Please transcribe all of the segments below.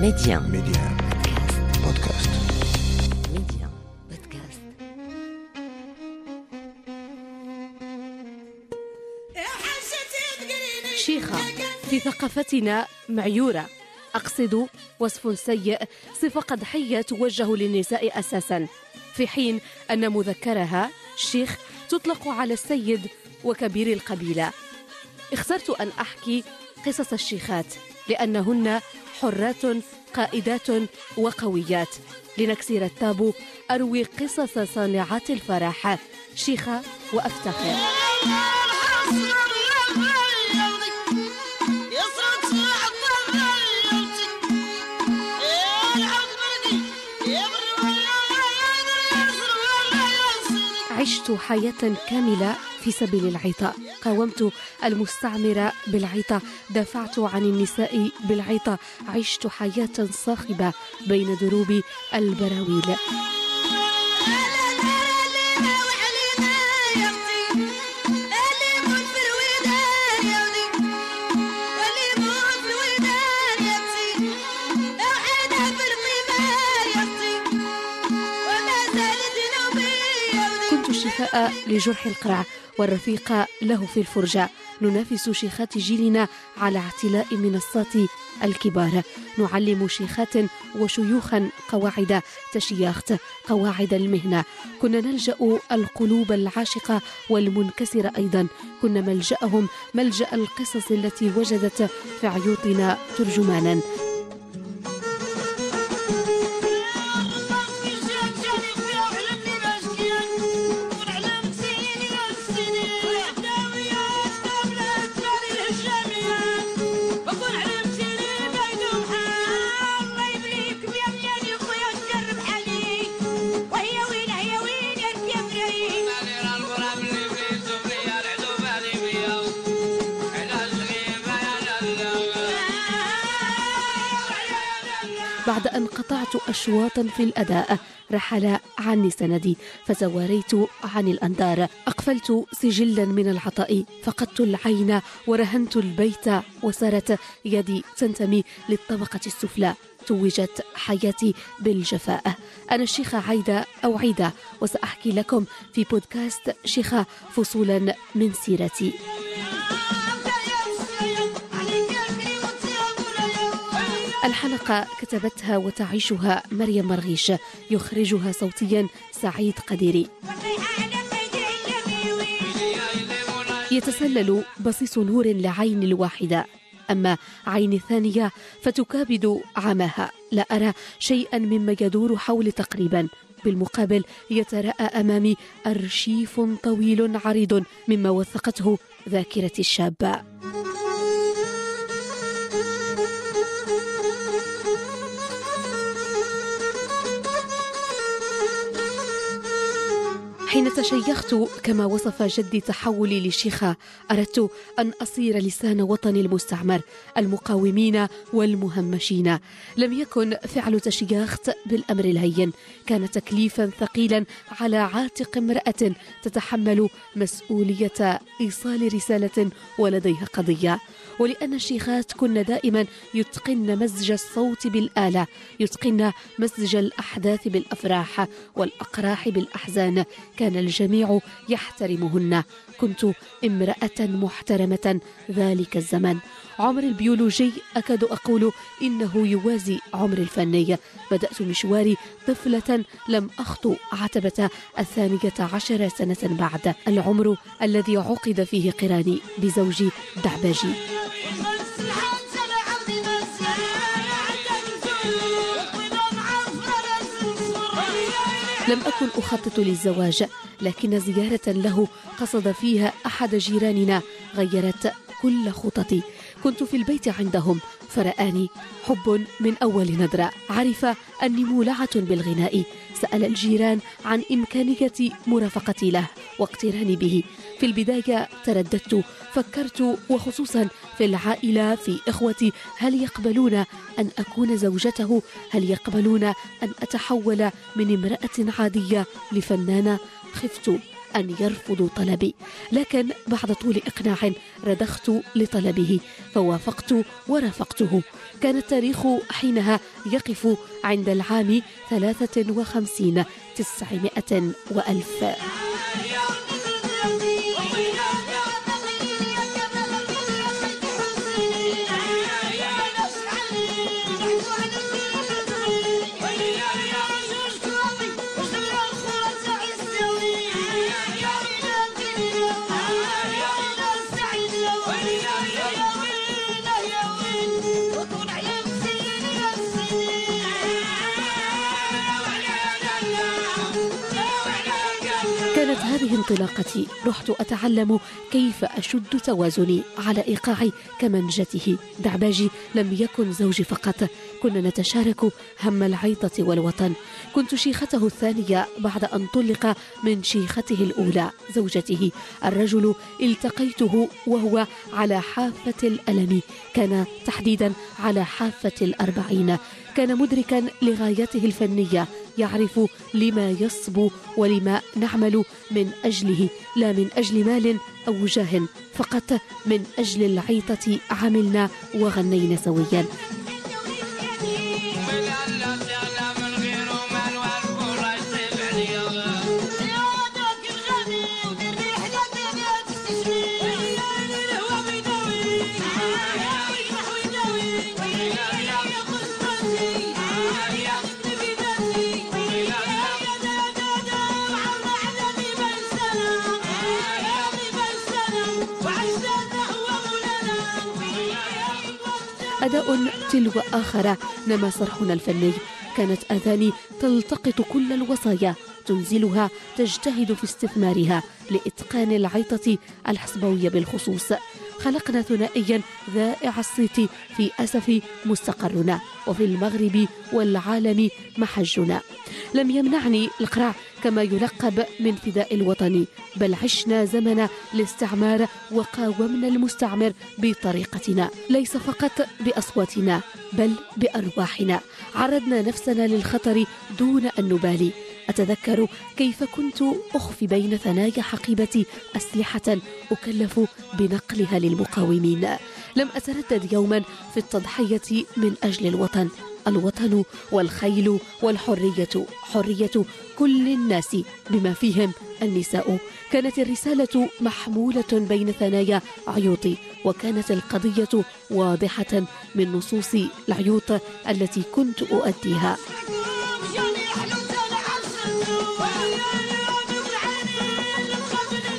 Média. Média. Podcast. Média. Podcast. شيخة في ثقافتنا معيورة أقصد وصف سيء صفة قدحية توجه للنساء أساسا في حين أن مذكرها شيخ تطلق على السيد وكبير القبيلة اخترت أن أحكي قصص الشيخات لأنهن حرات قائدات وقويات. لنكسر التابو أروي قصص صانعات الفرح. شيخة وأفتخر. عشت حياة كاملة في سبيل العطاء. قاومت المستعمر بالعطاء. دافعت عن النساء بالعطاء. عشت حياة صاخبة بين دروب البراويل. لجرح القرع والرفيق له في الفرجة. ننافس شيخات جيلنا على اعتلاء منصات الكبار. نعلم شيخات وشيوخا قواعد تشياخت قواعد المهنة. كنا نلجأ القلوب العاشقة والمنكسرة أيضا. كنا ملجأهم ملجأ القصص التي وجدت في عيوطنا ترجمانا. أشواطا في الأداء. رحل عني سندي فتواريت عن الأنظار أقفلت سجلا من العطاء. فقدت العين ورهنت البيت وسارت يدي تنتمي للطبقة السفلى. توجت حياتي بالجفاء. أنا الشيخة عايدة أو عيدة وسأحكي لكم في بودكاست شيخة فصولا من سيرتي. الحلقة كتبتها وتعيشها مريم مرغيش يخرجها صوتيا سعيد قديري. يتسلل بصيص نور لعين الواحدة. أما عين الثانية فتكابد عماها. لا أرى شيئا مما يدور حولي تقريبا. بالمقابل يتراءى أمامي أرشيف طويل عريض مما وثقته ذاكرتي الشابة. حين تشيخت كما وصف جدي تحولي للشيخة أردت أن أصير لسان وطني المستعمر المقاومين والمهمشين. لم يكن فعل تشياخت بالأمر الهين. كان تكليفا ثقيلا على عاتق امرأة تتحمل مسؤولية إيصال رسالة ولديها قضية. ولأن الشيخات كن دائما يتقن مزج الصوت بالآلة يتقن مزج الأحداث بالأفراح والأقراح بالأحزان. كان الجميع يحترمهن. كنت امرأة محترمة ذلك الزمن. عمر البيولوجي أكاد أقول إنه يوازي عمر الفني. بدأت مشواري طفلة لم أخطو عتبة الثانية عشر سنة بعد. العمر الذي عقد فيه قراني بزوجي دعباجي. لم أكن أخطط للزواج لكن زيارة له قصد فيها أحد جيراننا غيرت كل خططي. كنت في البيت عندهم فرآني حب من أول نظرة. عرف أني مولعة بالغناء. سأل الجيران عن إمكانية مرافقتي له واقتراني به. في البداية ترددت فكرت وخصوصا في العائلة في إخوتي هل يقبلون أن أكون زوجته؟ هل يقبلون أن أتحول من امرأة عادية لفنانة؟ خفت أن يرفضوا طلبي لكن بعد طول إقناع رضخت لطلبه فوافقت ورافقته كان التاريخ حينها يقف عند العام ثلاثة وخمسين تسعمائة وألف. كانت هذه انطلاقتي. رحت أتعلم كيف أشد توازني على إيقاع كمنجته دعباجي لم يكن زوجي فقط. كنا نتشارك هم العيطة والوطن. كنت شيخته الثانية بعد أن طلق من شيخته الأولى زوجته. الرجل التقيته وهو على حافة الألم. كان تحديدا على حافة الأربعين. كان مدركا لغايته الفنية يعرف لما يصبو ولما نعمل من أجله لا من أجل مال أو جاه فقط من أجل العيطة عملنا وغنينا سويا. أداء تلو آخر. نما صرحنا الفني. كانت آذاني تلتقط كل الوصايا. تنزلها تجتهد في استثمارها لإتقان العيطة الحصبوية بالخصوص. خلقنا ثنائيا ذائع الصيت في أسف مستقرنا. وفي المغرب والعالم محجنا. لم يمنعني القرع كما يلقب من فداء الوطن. بل عشنا زمن الاستعمار وقاومنا المستعمر بطريقتنا ليس فقط بأصواتنا بل بأرواحنا. عرضنا نفسنا للخطر دون أن نبالي. أتذكر كيف كنت أخفي بين ثنايا حقيبتي أسلحة أكلف بنقلها للمقاومين. لم أتردد يوما في التضحية من أجل الوطن. الوطن والخيل والحرية حرية كل الناس بما فيهم. النساء كانت الرسالة محمولة بين ثنايا عيوطي وكانت القضية واضحة من نصوص العيوط التي كنت أؤديها.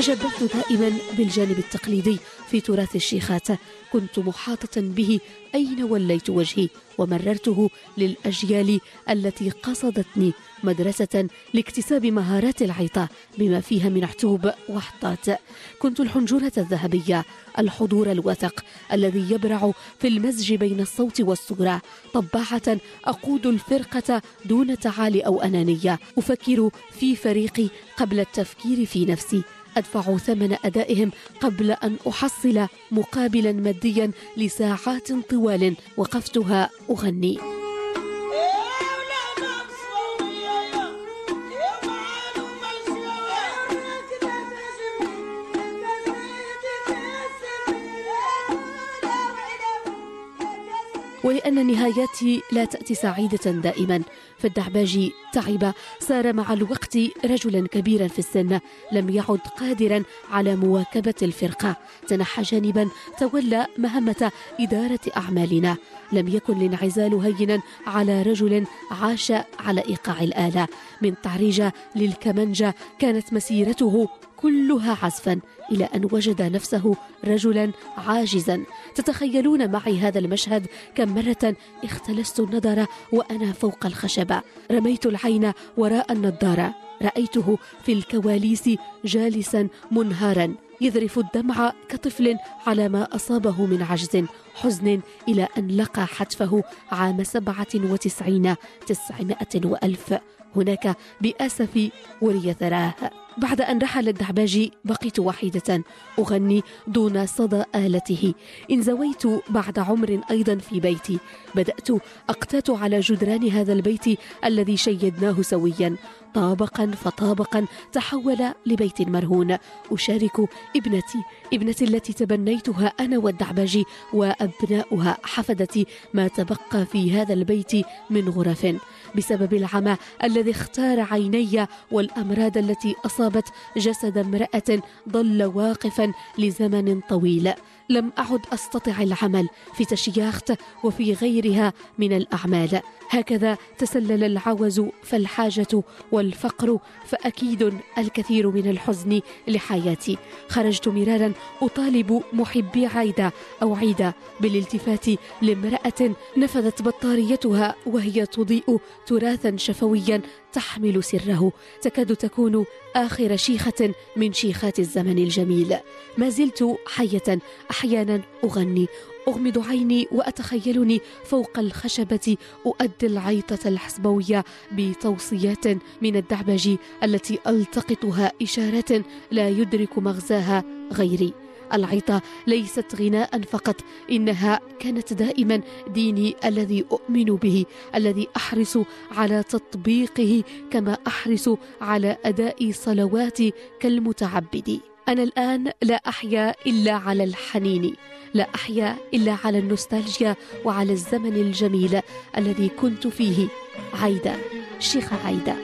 تشبثت دائما بالجانب التقليدي في تراث الشيخات. كنت محاطة به أين وليت وجهي ومررته للأجيال التي قصدتني مدرسة لاكتساب مهارات العيطة بما فيها من عتوب وحطات. كنت الحنجرة الذهبية الحضور الوثق الذي يبرع في المزج بين الصوت والصورة. طباعة أقود الفرقة دون تعالي أو أنانية. أفكر في فريقي قبل التفكير في نفسي. أدفع ثمن أدائهم قبل أن أحصل مقابلا ماديا لساعات طوال وقفتها أغني. ولأن نهاياتي لا تأتي سعيدة دائما. فالدعباجي تعب. صار مع الوقت رجلا كبيرا في السن. لم يعد قادرا على مواكبة الفرقة. تنحى جانبا. تولى مهمة إدارة أعمالنا. لم يكن الانعزال هينا على رجل عاش على إيقاع الآلة. من تعريجة للكمنجة كانت مسيرته كلها عزفا. إلى أن وجد نفسه رجلا عاجزا. تتخيلون معي هذا المشهد؟ كم مرة اختلست النظر وأنا فوق الخشبة. رميت العين وراء النظارة. رأيته في الكواليس جالسا منهارا. يذرف الدمع كطفل على ما أصابه من عجز. حزن إلى أن لقى حتفه عام سبعة وتسعين تسعمائة وألف. هناك بأسف وري ثراه بعد أن رحل الدعباجي بقيت وحيدة أغني دون صدى آلته. انزويت بعد عمر أيضا في بيتي. بدأت أقتات على جدران هذا البيت الذي شيدناه سويا. طابقا فطابقا تحول لبيت مرهون. أشارك ابنتي ابنتي التي تبنيتها أنا والدعباجي وأبناؤها حفدتي ما تبقى في هذا البيت من غرف. بسبب العمى الذي اختار عيني والأمراض التي أصابت جسد امرأة ظل واقفا لزمن طويل. لم أعد أستطع العمل في تشياخت وفي غيرها من الأعمال. هكذا تسلل العوز فالحاجة والفقر فأكيد الكثير من الحزن لحياتي. خرجت مرارا أطالب محبي عايدة أو عيدة بالالتفات لامرأة نفذت بطاريتها وهي تضيء تراثا شفويا تحمل سره. تكاد تكون آخر شيخة من شيخات الزمن الجميل. ما زلت حية أحيانا أغني أغمض عيني وأتخيلني فوق الخشبة أؤدي العيطة الحسبوية بتوصيات من الدعبجي التي ألتقطها إشارات لا يدرك مغزاها غيري. العيطة ليست غناء فقط إنها كانت دائما ديني الذي أؤمن به الذي أحرص على تطبيقه كما أحرص على أداء صلواتي كالمتعبد. أنا الآن لا أحيا إلا على الحنين لا أحيا إلا على النوستالجيا وعلى الزمن الجميل الذي كنت فيه. عايدة شيخة عايدة.